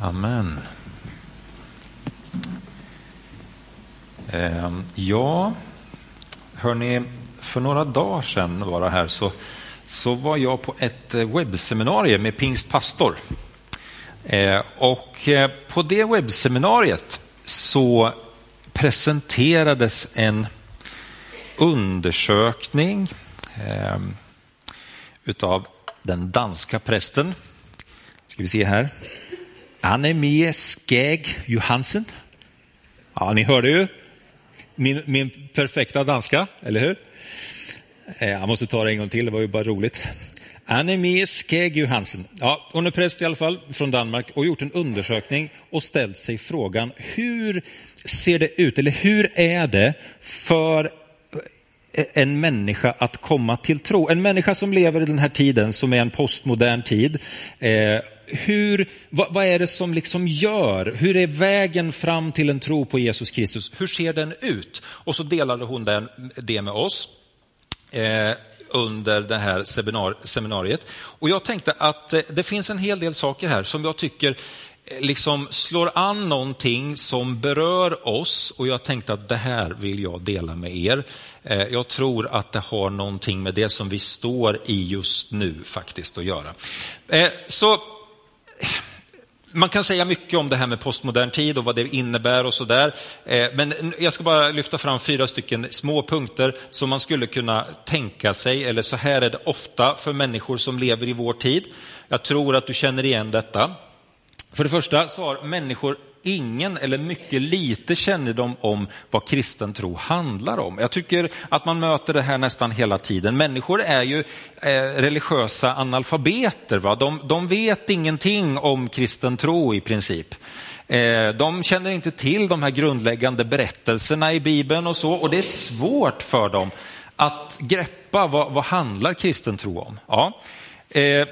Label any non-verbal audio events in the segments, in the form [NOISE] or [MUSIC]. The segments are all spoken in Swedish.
Amen. Eh, ja, hörni, för några dagar sedan var det här så, så var jag på ett eh, webbseminarium med Pingstpastor. Ehm, eh, och på det webbseminariet så presenterades en undersökning eh, utav den danska prästen. Ska vi se här. Annemie Skeg Johansen. Ja, ni hörde ju min, min perfekta danska, eller hur? Eh, jag måste ta det en gång till, det var ju bara roligt. Annemie Skeg Johansen. Ja, hon är präst i alla fall från Danmark och gjort en undersökning och ställt sig frågan hur ser det ut, eller hur är det för en människa att komma till tro? En människa som lever i den här tiden som är en postmodern tid. Eh, hur, vad, vad, är det som liksom gör, hur är vägen fram till en tro på Jesus Kristus? Hur ser den ut? Och så delade hon den, det med oss. Eh, under det här seminariet. Och jag tänkte att eh, det finns en hel del saker här som jag tycker eh, liksom slår an någonting som berör oss och jag tänkte att det här vill jag dela med er. Eh, jag tror att det har någonting med det som vi står i just nu faktiskt att göra. Eh, så man kan säga mycket om det här med postmodern tid och vad det innebär och sådär. Eh, men jag ska bara lyfta fram fyra stycken små punkter som man skulle kunna tänka sig, eller så här är det ofta för människor som lever i vår tid. Jag tror att du känner igen detta. För det första så har människor ingen eller mycket lite kännedom om vad kristen tro handlar om. Jag tycker att man möter det här nästan hela tiden. Människor är ju eh, religiösa analfabeter. Va? De, de vet ingenting om kristen tro i princip. Eh, de känner inte till de här grundläggande berättelserna i Bibeln och så och det är svårt för dem att greppa vad, vad handlar kristen tro om. Ja. Eh,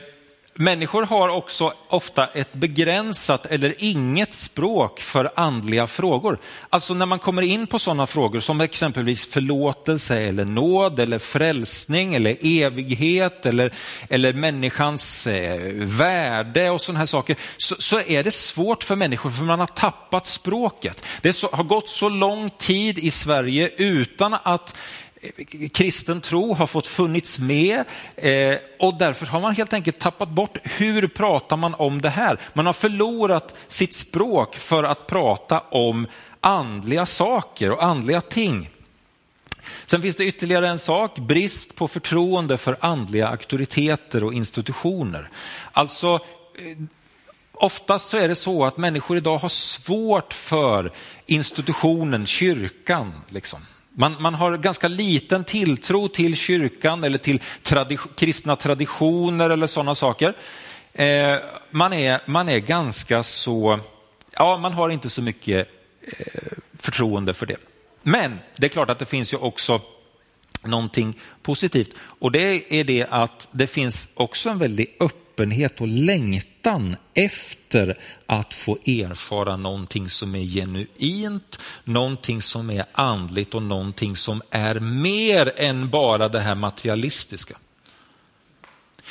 Människor har också ofta ett begränsat eller inget språk för andliga frågor. Alltså när man kommer in på sådana frågor som exempelvis förlåtelse eller nåd eller frälsning eller evighet eller, eller människans eh, värde och sådana här saker så, så, är det svårt för människor för man har tappat språket. Det så, har gått så lång tid i Sverige utan att kristen tro har fått funnits med eh, och därför har man helt enkelt tappat bort hur pratar man om det här. Man har förlorat sitt språk för att prata om andliga saker och andliga ting. Sen finns det ytterligare en sak, brist på förtroende för andliga auktoriteter och institutioner. Alltså, eh, oftast så är det så att människor idag har svårt för institutionen, kyrkan. Liksom. Man, man, har ganska liten tilltro till kyrkan eller till tradi kristna traditioner eller sådana saker. Eh, man, är, man är ganska så, ja man har inte så mycket eh, förtroende för det. Men det är klart att det finns ju också någonting positivt och det är det att det finns också en väldig öppenhet och längtan efter att få erfara någonting som är genuint, någonting som är andligt och någonting som är mer än bara det här materialistiska.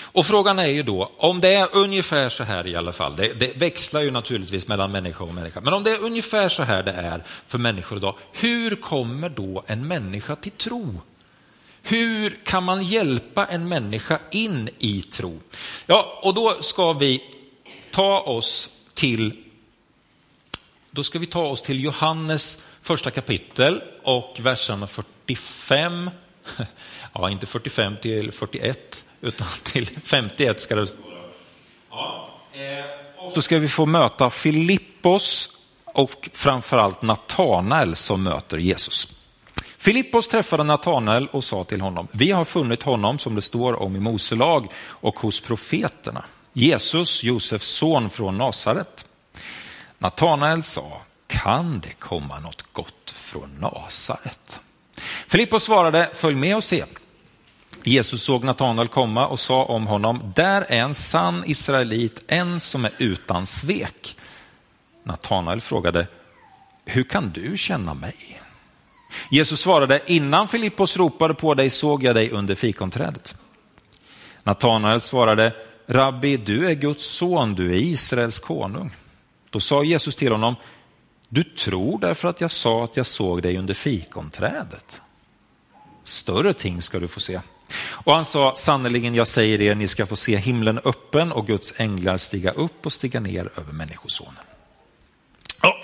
Och frågan är ju då, om det är ungefär så här i alla fall, det, det, växlar ju naturligtvis mellan människa och människa, men om det är ungefär så här det är för människor idag, hur kommer då en människa till tro? Hur kan man hjälpa en människa in i tro? Ja, och då ska vi ta oss till då ska vi ta oss till Johannes första kapitel och verserna 45, [LAUGHS] ja inte 45 till 41, utan till 51 ska det. Ja, eh, och så ska vi få möta Filippos och framförallt Natanael som möter Jesus. Filippos träffade Natanael och sa till honom, vi har funnit honom som det står om i Mose lag och hos profeterna, Jesus, Josefs son från Nasaret. Natanael sa, kan det komma något gott från Nasaret? Filippos svarade, följ med och se. Jesus såg Natanael komma och sa om honom, där är en sann israelit, en som är utan svek. Natanael frågade, hur kan du känna mig? Jesus svarade, innan Filippos ropade på dig såg jag dig under fikonträdet. Natanael svarade, Rabbi, du är Guds son, du är Israels konung. Då sa Jesus till honom, du tror därför att jag sa att jag såg dig under fikonträdet. Större ting ska du få se. Och han sa, sannerligen jag säger er, ni ska få se himlen öppen och Guds änglar stiga upp och stiga ner över Människosonen.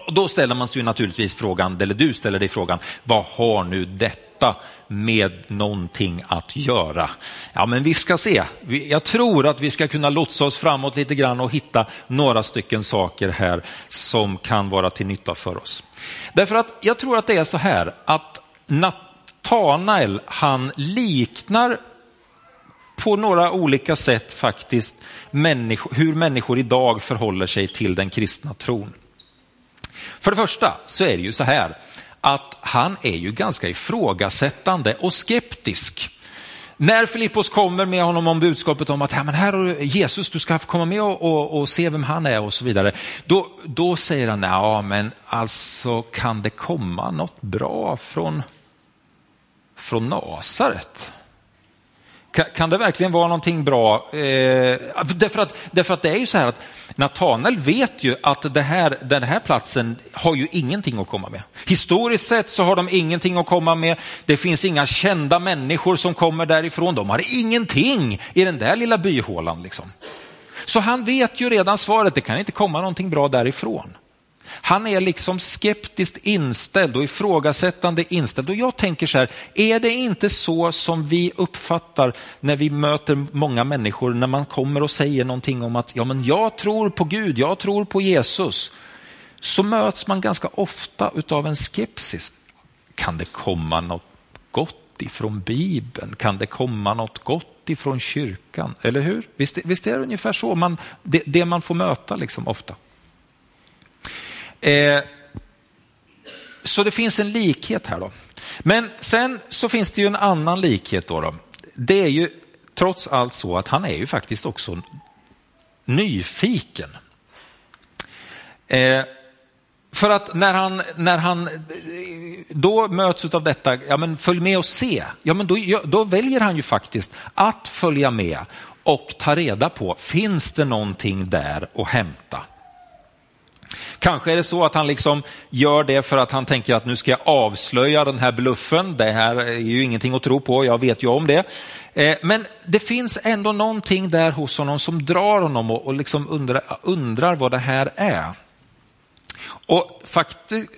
Och då ställer man sig naturligtvis frågan, eller du ställer dig frågan, vad har nu detta med någonting att göra? Ja, men vi ska se. Jag tror att vi ska kunna lotsa oss framåt lite grann och hitta några stycken saker här som kan vara till nytta för oss. Därför att jag tror att det är så här att Natanael, han liknar på några olika sätt faktiskt människo, hur människor idag förhåller sig till den kristna tron. För det första så är det ju så här att han är ju ganska ifrågasättande och skeptisk. När Filippos kommer med honom om budskapet om att ja, men här har Jesus, du ska komma med och, och, och, se vem han är och så vidare. Då, då säger han, ja men alltså kan det komma något bra från, från Nasaret? Kan, det verkligen vara någonting bra? Eh, därför, att, därför att det är ju så här att Natanael vet ju att det här, den här platsen har ju ingenting att komma med. Historiskt sett så har de ingenting att komma med. Det finns inga kända människor som kommer därifrån. De har ingenting i den där lilla byhålan. Liksom. Så han vet ju redan svaret, det kan inte komma någonting bra därifrån. Han är liksom skeptiskt inställd och ifrågasättande inställd. Och jag tänker så här, är det inte så som vi uppfattar när vi möter många människor när man kommer och säger någonting om att ja, men jag tror på Gud, jag tror på Jesus. Så möts man ganska ofta av en skepsis. Kan det komma något gott ifrån Bibeln? Kan det komma något gott ifrån kyrkan? Eller hur? Visst, visst är det ungefär så man, det, det man får möta liksom ofta. Eh, så det finns en likhet här då. Men sen så finns det ju en annan likhet då. då. Det är ju trots allt så att han är ju faktiskt också nyfiken. Eh, för att när han, när han eh, då möts av detta, ja men följ med och se, ja men då, då väljer han ju faktiskt att följa med och ta reda på, finns det någonting där att hämta? Kanske är det så att han liksom gör det för att han tänker att nu ska jag avslöja den här bluffen. Det här är ju ingenting att tro på, jag vet ju om det. Eh, men det finns ändå någonting där hos honom som drar honom och liksom undrar, undrar vad det här är. Och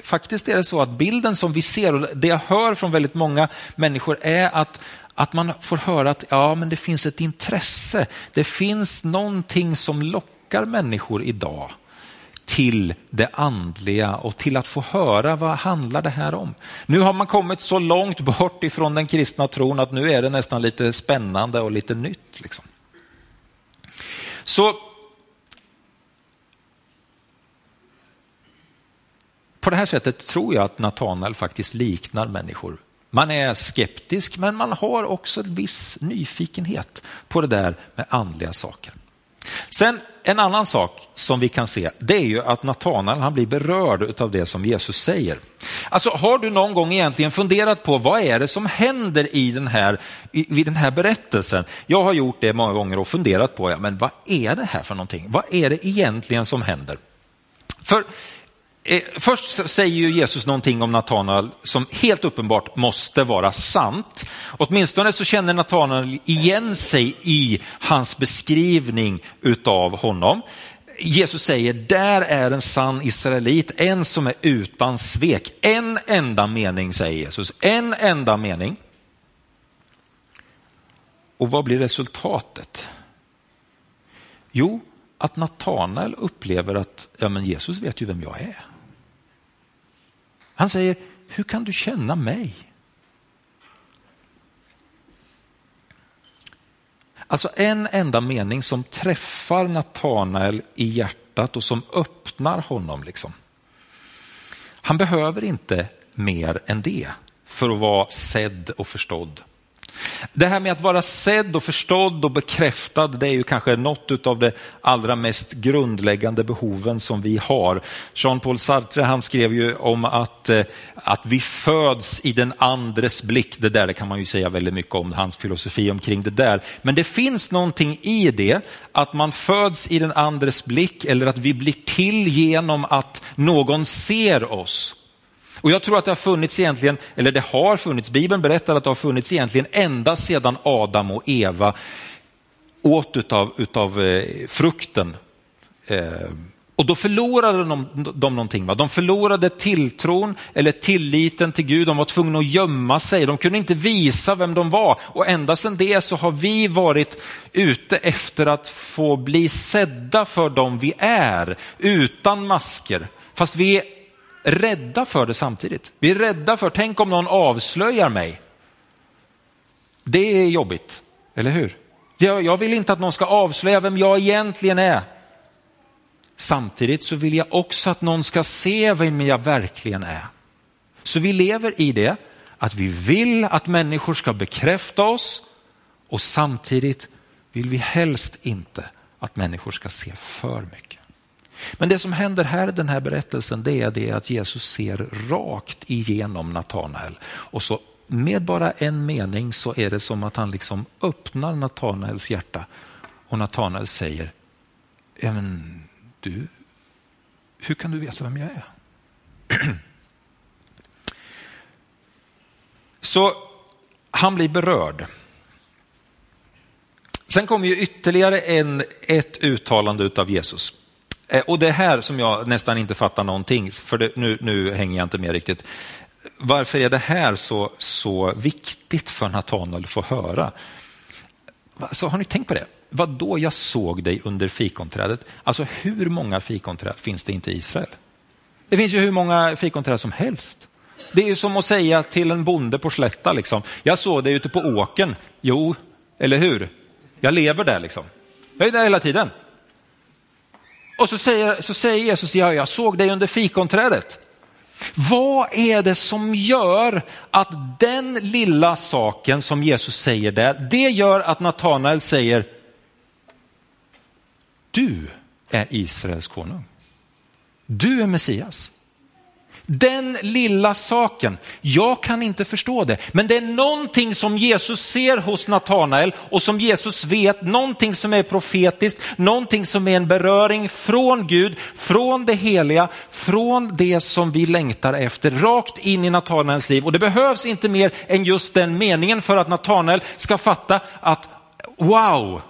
faktiskt är det så att bilden som vi ser och det jag hör från väldigt många människor är att att man får höra att ja, men det finns ett intresse. Det finns någonting som lockar människor idag till det andliga och till att få höra vad handlar det här om. Nu har man kommit så långt bort ifrån den kristna tron att nu är det nästan lite spännande och lite nytt. Liksom. Så på det här sättet tror jag att Natanael faktiskt liknar människor. Man är skeptisk men man har också en viss nyfikenhet på det där med andliga saker. Sen en annan sak som vi kan se, det är ju att Natanael han blir berörd av det som Jesus säger. Alltså har du någon gång egentligen funderat på vad är det som händer i den här, i, i den här berättelsen? Jag har gjort det många gånger och funderat på, ja, men vad är det här för någonting? Vad är det egentligen som händer? För Eh, först säger ju Jesus någonting om Natanael som helt uppenbart måste vara sant. Åtminstone så känner Natanael igen sig i hans beskrivning utav honom. Jesus säger, där är en sann israelit, en som är utan svek. En enda mening säger Jesus, en enda mening. Och vad blir resultatet? Jo, att Natanael upplever att ja, men Jesus vet ju vem jag är. Han säger, hur kan du känna mig? Alltså en enda mening som träffar Natanael i hjärtat och som öppnar honom. Liksom. Han behöver inte mer än det för att vara sedd och förstådd. Det här med att vara sedd och förstådd och bekräftad, det är ju kanske något av de allra mest grundläggande behoven som vi har. Jean-Paul Sartre han skrev ju om att, eh, att vi föds i den andres blick. Det där det kan man ju säga väldigt mycket om, hans filosofi omkring det där. Men det finns någonting i det, att man föds i den andres blick eller att vi blir till genom att någon ser oss. Och jag tror att det har funnits egentligen, eller det har funnits, Bibeln berättar att det har funnits egentligen ända sedan Adam och Eva åt utav, utav eh, frukten. Eh, och då förlorade de, de någonting. Va? De förlorade tilltron eller tilliten till Gud. De var tvungna att gömma sig. De kunde inte visa vem de var. Och ända sedan det så har vi varit ute efter att få bli sedda för dem vi är, utan masker. Fast vi är rädda för det samtidigt. Vi är rädda för, tänk om någon avslöjar mig. Det är jobbigt, eller hur? Jag vill inte att någon ska avslöja vem jag egentligen är. Samtidigt så vill jag också att någon ska se vem jag verkligen är. Så vi lever i det, att vi vill att människor ska bekräfta oss och samtidigt vill vi helst inte att människor ska se för mycket. Men det som händer här i den här berättelsen det är det att Jesus ser rakt igenom Natanael och så med bara en mening så är det som att han liksom öppnar Natanaels hjärta och Natanael säger, men du, hur kan du veta vem jag är? [CLEARS THROAT] Så han blir berörd. Sen kommer ju ytterligare en, ett uttalande av Jesus. Eh, och det här som jag nästan inte fattar någonting, för det, nu, nu hänger jag inte med riktigt. Varför är det här så, så viktigt för Natanael att få höra? Så har ni tänkt på det? Vad då jag såg dig under fikonträdet? Alltså hur många fikonträd finns det inte i Israel? Det finns ju hur många fikonträd som helst. Det är ju som att säga till en bonde på slätta, liksom. jag såg dig ute på åken. Jo, eller hur? Jag lever där liksom. Jag är där hela tiden. Och så säger, så säger Jesus, ja, jag såg dig under fikonträdet. Vad är det som gör att den lilla saken som Jesus säger där, det gör att Natanael säger, du är Israels konung. Du är Messias. Den lilla saken, jag kan inte förstå det, men det är någonting som Jesus ser hos Natanael och som Jesus vet, någonting som är profetiskt, någonting som är en beröring från Gud, från det heliga, från det som vi längtar efter, rakt in i Natanaels liv. Och det behövs inte mer än just den meningen för att Natanael ska fatta att wow,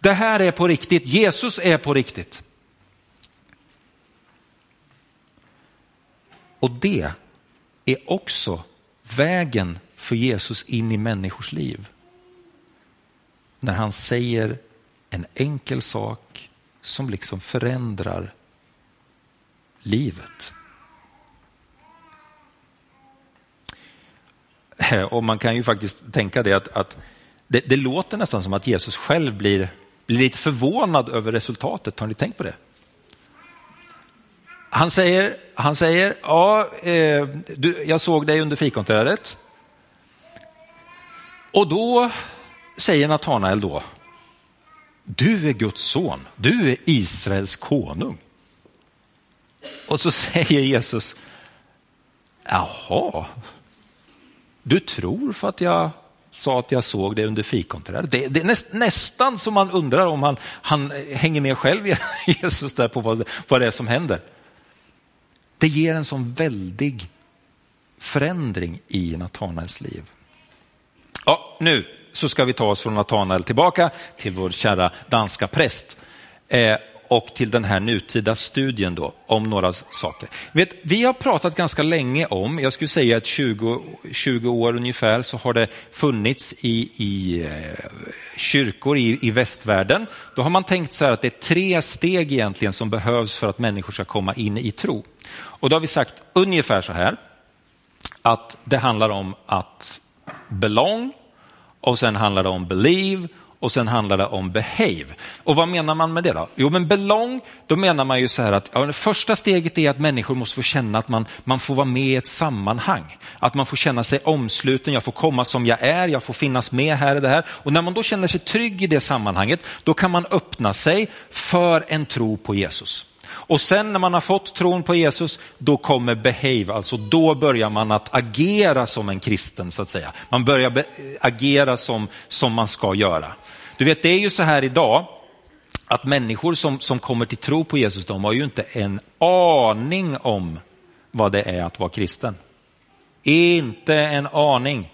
det här är på riktigt, Jesus är på riktigt. Och det är också vägen för Jesus in i människors liv. När han säger en enkel sak som liksom förändrar livet. Eh, och man kan ju faktiskt tänka det att, att det, det, låter nästan som att Jesus själv blir, blir lite förvånad över resultatet. Har ni tänkt på det? Han säger, han säger ja, eh, du, jag såg dig under fikonträdet. Och då säger Natanael då, du är Guds son, du är Israels konung. Och så [LAUGHS] säger Jesus, jaha, du tror för att jag sa att jag såg dig under fikonträdet. Det, det är näst, nästan som man undrar om han, han hänger med själv, [LAUGHS] Jesus, där på vad, vad det är som händer. Det ger en sån väldig förändring i Natanaels liv. Ja, nu så ska vi ta oss från Natanael tillbaka till vår kära danska präst. Eh, och till den här nutida studien då, om några saker. Vet, vi har pratat ganska länge om, jag skulle säga att 20, 20 år ungefär, så har det funnits i, i eh, kyrkor i, i västvärlden. Då har man tänkt så här att det är tre steg egentligen som behövs för att människor ska komma in i tro. Och då har vi sagt ungefär så här, att det handlar om att belong och sen handlar det om believe och sen handlar det om behave. Och vad menar man med det då? Jo, men belong, då menar man ju så här att ja, det första steget är att människor måste få känna att man, man får vara med i ett sammanhang. Att man får känna sig omsluten, jag får komma som jag är, jag får finnas med här och det här. Och när man då känner sig trygg i det sammanhanget, då kan man öppna sig för en tro på Jesus. Och sen när man har fått tron på Jesus, då kommer behave, alltså då börjar man att agera som en kristen så att säga. Man börjar agera som, som man ska göra. Du vet, det är ju så här idag, att människor som, som kommer till tro på Jesus, de har ju inte en aning om vad det är att vara kristen. Inte en aning.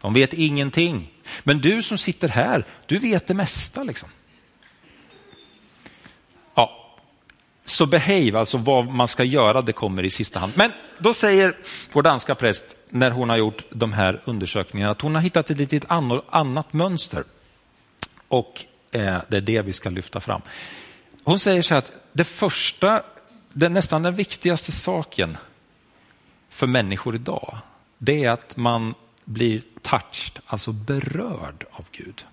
De vet ingenting. Men du som sitter här, du vet det mesta. liksom. Så behave, alltså vad man ska göra, det kommer i sista hand. Men då säger vår danska präst, när hon har gjort de här undersökningarna, att hon har hittat ett litet annat mönster. Och eh, det är det vi ska lyfta fram. Hon säger så här att det första, det nästan den viktigaste saken för människor idag, det är att man blir touched, alltså berörd av Gud.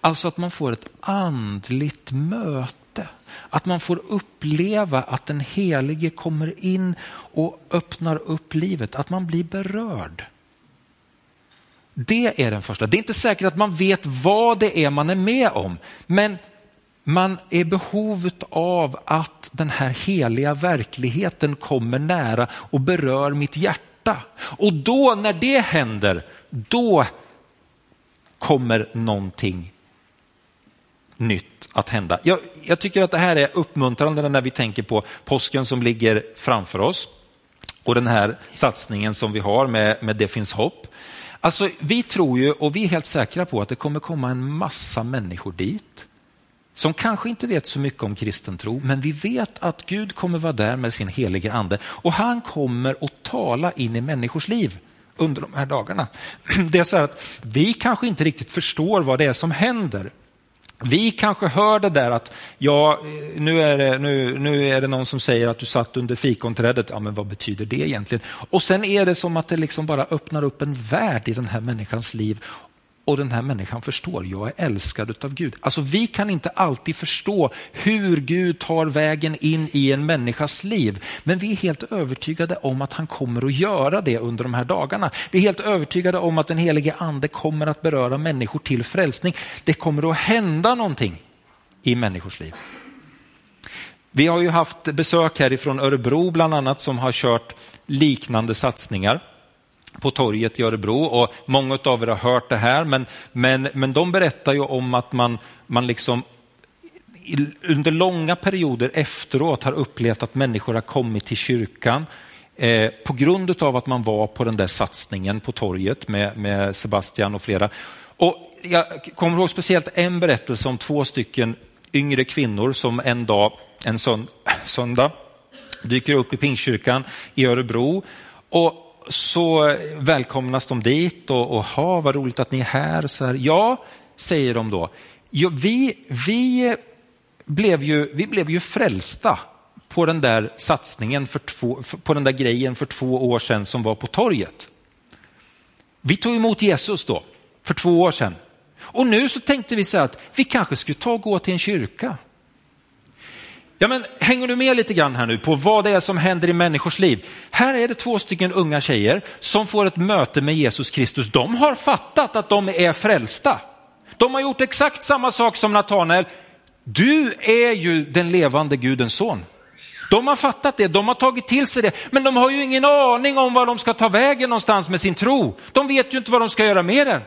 Alltså att man får ett andligt möte. Att man får uppleva att den helige kommer in och öppnar upp livet, att man blir berörd. Det är den första. Det är inte säkert att man vet vad det är man är med om, men man är i behovet av att den här heliga verkligheten kommer nära och berör mitt hjärta. Och då när det händer, då kommer någonting nytt att hända. Jag, jag, tycker att det här är uppmuntrande när vi tänker på påsken som ligger framför oss och den här satsningen som vi har med, med Det finns hopp. Alltså, vi tror ju och vi är helt säkra på att det kommer komma en massa människor dit som kanske inte vet så mycket om kristen tro, men vi vet att Gud kommer vara där med sin helige ande och han kommer att tala in i människors liv under de här dagarna. [CLEARS THROAT] Det är så här att vi kanske inte riktigt förstår vad det är som händer. Vi kanske hör det där att ja, nu är, det, nu, nu är det någon som säger att du satt under fikonträdet. Ja, men vad betyder det egentligen? Och sen är det som att det liksom bara öppnar upp en värld i den här människans liv och den här människan förstår, jag är älskad av Gud. Alltså vi kan inte alltid förstå hur Gud tar vägen in i en människas liv, men vi är helt övertygade om att han kommer att göra det under de här dagarna. Vi är helt övertygade om att den helige ande kommer att beröra människor till frälsning. Det kommer att hända någonting i människors liv. Vi har ju haft besök härifrån Örebro bland annat som har kört liknande satsningar på torget i Örebro och många av er har hört det här, men, men, men de berättar ju om att man, man liksom under långa perioder efteråt har upplevt att människor har kommit till kyrkan eh, på grund av att man var på den där satsningen på torget med, med Sebastian och flera. Och jag kommer ihåg speciellt en berättelse om två stycken yngre kvinnor som en dag, en söndag, dyker upp i Pingstkyrkan i Örebro och så välkomnas de dit och, och ha, vad roligt att ni är här. Så här. Ja, säger de då. Ja, vi, vi, blev ju, vi blev ju frälsta på den där satsningen, för två, på den där grejen för två år sedan som var på torget. Vi tog emot Jesus då, för två år sedan. Och nu så tänkte vi så att vi kanske skulle ta och gå till en kyrka. Ja, men hänger du med lite grann här nu på vad det är som händer i människors liv? Här är det två stycken unga tjejer som får ett möte med Jesus Kristus. De har fattat att de är frälsta. De har gjort exakt samma sak som Natanael. Du är ju den levande Gudens son. De har fattat det, de har tagit till sig det, men de har ju ingen aning om var de ska ta vägen någonstans med sin tro. De vet ju inte vad de ska göra med den.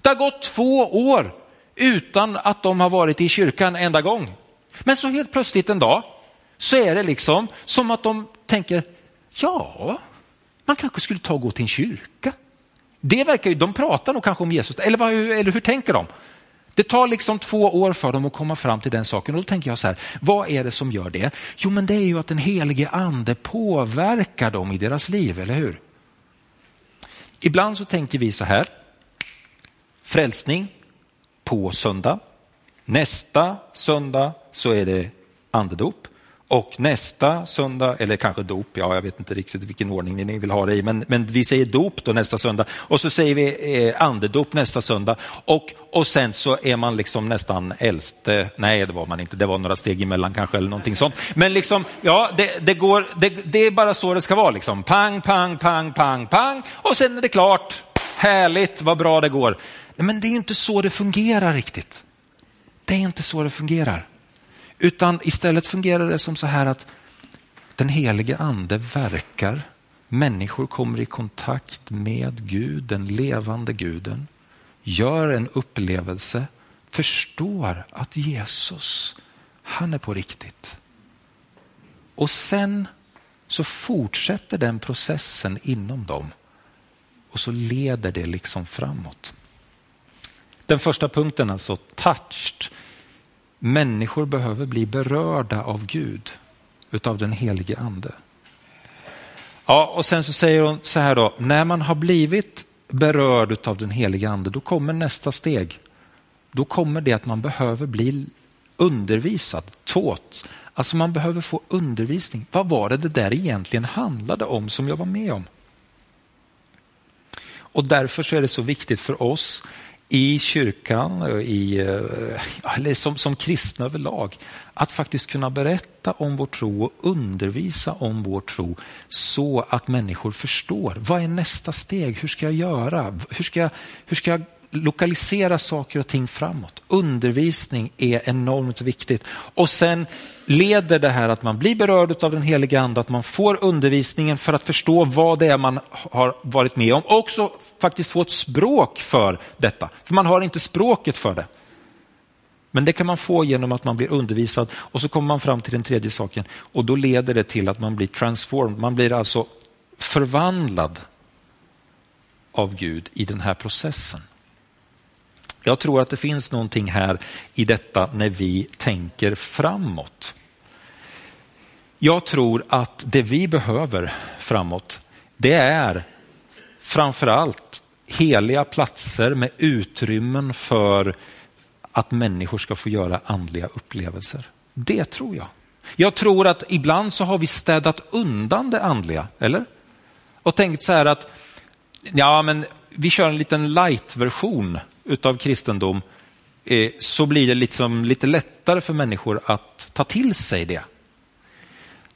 Det har gått två år utan att de har varit i kyrkan enda gång. Men så helt plötsligt en dag så är det liksom som att de tänker, ja, man kanske skulle ta och gå till en kyrka. Det verkar ju, de pratar nog kanske om Jesus, eller, vad, eller hur tänker de? Det tar liksom två år för dem att komma fram till den saken och då tänker jag så här, vad är det som gör det? Jo men det är ju att den helige ande påverkar dem i deras liv, eller hur? Ibland så tänker vi så här, frälsning på söndag, Nästa söndag så är det andedop Och nästa söndag, eller kanske dop, ja jag vet inte riktigt vilken ordning ni vill ha det i, men, men vi säger dop då nästa söndag och så säger vi eh, andedop nästa söndag och, och sen så är man liksom nästan äldste, nej det var man inte, det var några steg emellan kanske eller någonting sånt. Men liksom, ja det, det går, det, det är bara så det ska vara liksom. Pang, pang, pang, pang, pang och sen är det klart. Härligt, vad bra det går. Men det är inte så det fungerar riktigt. Det är inte så det fungerar. Utan istället fungerar det som så här att den helige ande verkar, människor kommer i kontakt med Gud, den levande guden, gör en upplevelse, förstår att Jesus, han är på riktigt. Och sen så fortsätter den processen inom dem och så leder det liksom framåt. Den första punkten alltså, touched, Människor behöver bli berörda av Gud, utav den helige ande. Ja, och sen så säger hon så här då, när man har blivit berörd av den helige ande, då kommer nästa steg. Då kommer det att man behöver bli undervisad, tåt. Alltså man behöver få undervisning. Vad var det det där egentligen handlade om som jag var med om? Och därför så är det så viktigt för oss i kyrkan, i, eh, eller som, som kristna överlag, att faktiskt kunna berätta om vår tro och undervisa om vår tro så att människor förstår. Vad är nästa steg? Hur ska jag göra? Hur ska jag, hur ska jag lokalisera saker och ting framåt. Undervisning är enormt viktigt. Och sen leder det här att man blir berörd av den heliga ande, att man får undervisningen för att förstå vad det är man har varit med om. Och också faktiskt få ett språk för detta. För man har inte språket för det. Men det kan man få genom att man blir undervisad och så kommer man fram till den tredje saken och då leder det till att man blir transformed. Man blir alltså förvandlad av Gud i den här processen. Jag tror att det finns någonting här i detta när vi tänker framåt. Jag tror att det vi behöver framåt, det är framförallt heliga platser med utrymmen för att människor ska få göra andliga upplevelser. Det tror jag. Jag tror att ibland så har vi städat undan det andliga, eller? Och tänkt så här att ja, men vi kör en liten light-version utav kristendom eh, så blir det liksom lite lättare för människor att ta till sig det.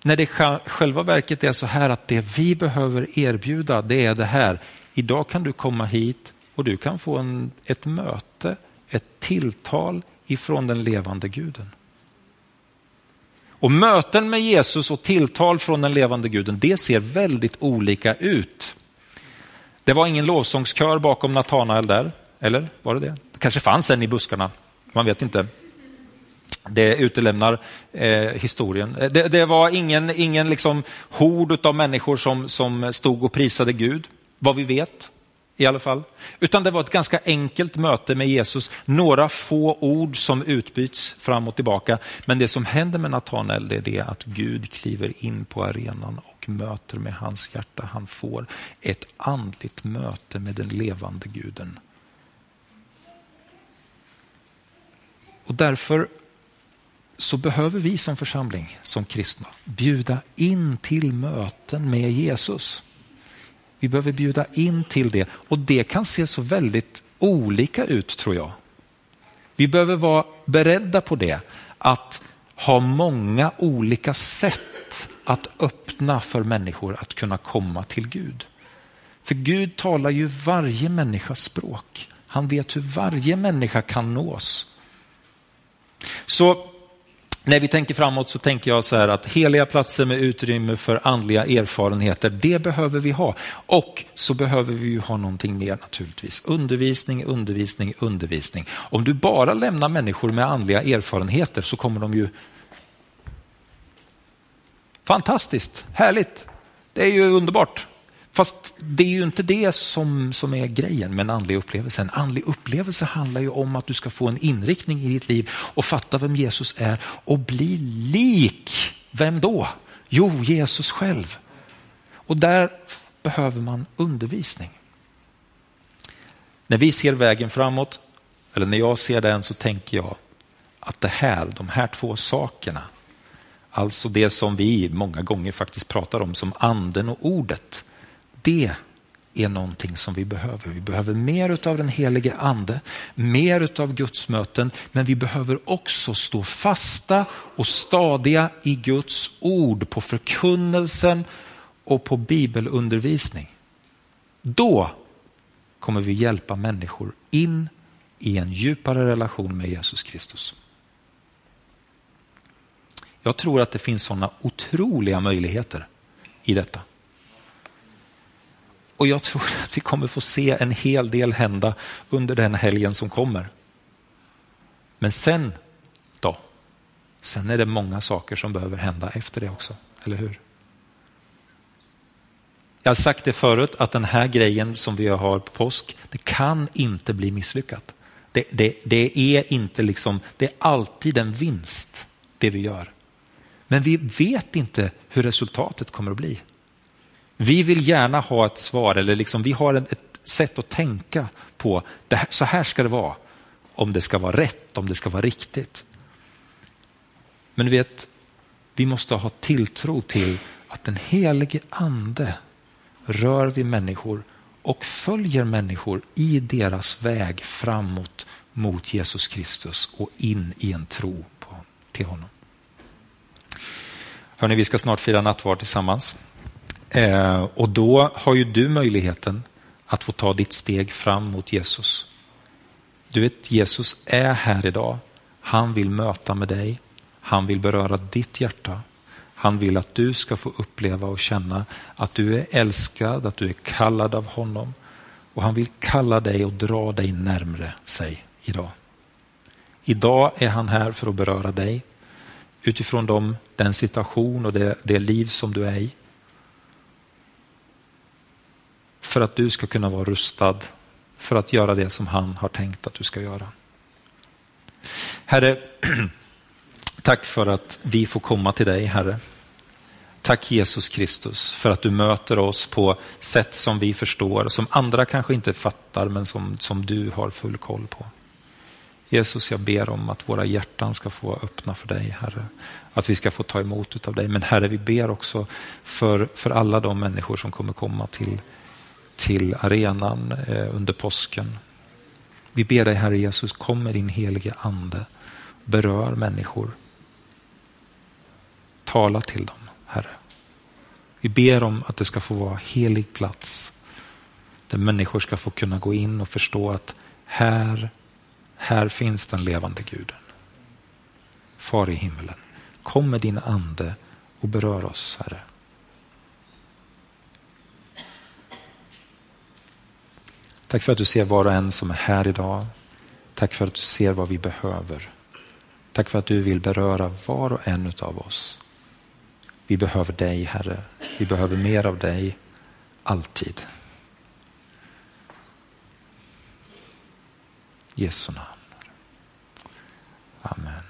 När det själva verket är så här att det vi behöver erbjuda det är det här. Idag kan du komma hit och du kan få en, ett möte, ett tilltal ifrån den levande guden. Och möten med Jesus och tilltal från den levande guden, det ser väldigt olika ut. Det var ingen lovsångskör bakom Natanael där. Eller var det det? Det kanske fanns en i buskarna, man vet inte. Det utelämnar eh, historien. Eh, det, det, var ingen, ingen liksom hord av människor som, som stod och prisade Gud, vad vi vet i alla fall. Utan det var ett ganska enkelt möte med Jesus. Några få ord som utbyts fram och tillbaka. Men det som händer med Natanael är det att Gud kliver in på arenan och möter med hans hjärta. Han får ett andligt möte med den levande guden. Och därför så behöver vi som församling, som kristna, bjuda in till möten med Jesus. Vi behöver bjuda in till det och det kan se så väldigt olika ut tror jag. Vi behöver vara beredda på det, att ha många olika sätt att öppna för människor att kunna komma till Gud. För Gud talar ju varje människas språk. Han vet hur varje människa kan nås. Så när vi tänker framåt så tänker jag så här att heliga platser med utrymme för andliga erfarenheter, det behöver vi ha. Och så behöver vi ju ha någonting mer naturligtvis. Undervisning, undervisning, undervisning. Om du bara lämnar människor med andliga erfarenheter så kommer de ju Fantastiskt, härligt. Det är ju underbart. Fast det är ju inte det som, som är grejen med en andlig upplevelse. En andlig upplevelse handlar ju om att du ska få en inriktning i ditt liv och fatta vem Jesus är och bli lik. Vem då? Jo, Jesus själv. Och där behöver man undervisning. När vi ser vägen framåt, eller när jag ser den så tänker jag att det här, de här två sakerna, alltså det som vi många gånger faktiskt pratar om som anden och ordet. Det är någonting som vi behöver. Vi behöver mer av den helige ande, mer av Guds möten, men vi behöver också stå fasta och stadiga i Guds ord, på förkunnelsen och på bibelundervisning. Då kommer vi hjälpa människor in i en djupare relation med Jesus Kristus. Jag tror att det finns sådana otroliga möjligheter i detta. Och jag tror att vi kommer få se en hel del hända under den helgen som kommer. Men sen då? Sen är det många saker som behöver hända efter det också, eller hur? Jag har sagt det förut att den här grejen som vi har på påsk, det kan inte bli misslyckat. Det, det, det, är inte liksom, det är alltid en vinst det vi gör. Men vi vet inte hur resultatet kommer att bli. Vi vill gärna ha ett svar, eller liksom, vi har ett sätt att tänka på, här, så här ska det vara. Om det ska vara rätt, om det ska vara riktigt. Men du vet, vi måste ha tilltro till att den helige ande rör vid människor och följer människor i deras väg framåt mot Jesus Kristus och in i en tro på, till honom. Hörrni, vi ska snart fira nattvard tillsammans. Eh, och då har ju du möjligheten att få ta ditt steg fram mot Jesus. Du vet, Jesus är här idag. Han vill möta med dig. Han vill beröra ditt hjärta. Han vill att du ska få uppleva och känna att du är älskad, att du är kallad av honom. Och han vill kalla dig och dra dig närmre sig idag. Idag är han här för att beröra dig utifrån dem, den situation och det, det liv som du är i. För att du ska kunna vara rustad för att göra det som han har tänkt att du ska göra. Herre, [CLEARS THROAT] tack för att vi får komma till dig, Herre. Tack Jesus Kristus för att du möter oss på sätt som vi förstår, som andra kanske inte fattar, men som, som du har full koll på. Jesus, jag ber om att våra hjärtan ska få öppna för dig, Herre. Att vi ska få ta emot av dig. Men Herre, vi ber också för, för alla de människor som kommer komma till, till arenan eh, under påsken. Vi ber dig, Herre Jesus, kom med din helige Ande. Berör människor. Tala till dem, Herre. Vi ber om att det ska få vara helig plats. Där människor ska få kunna gå in och förstå att här här finns den levande guden. Far i himmelen, kom med din ande och berör oss, Herre. Tack för att du ser var och en som är här idag. Tack för att du ser vad vi behöver. Tack för att du vill beröra var och en av oss. Vi behöver dig, Herre. Vi behöver mer av dig, alltid. Jesu namn. Amen.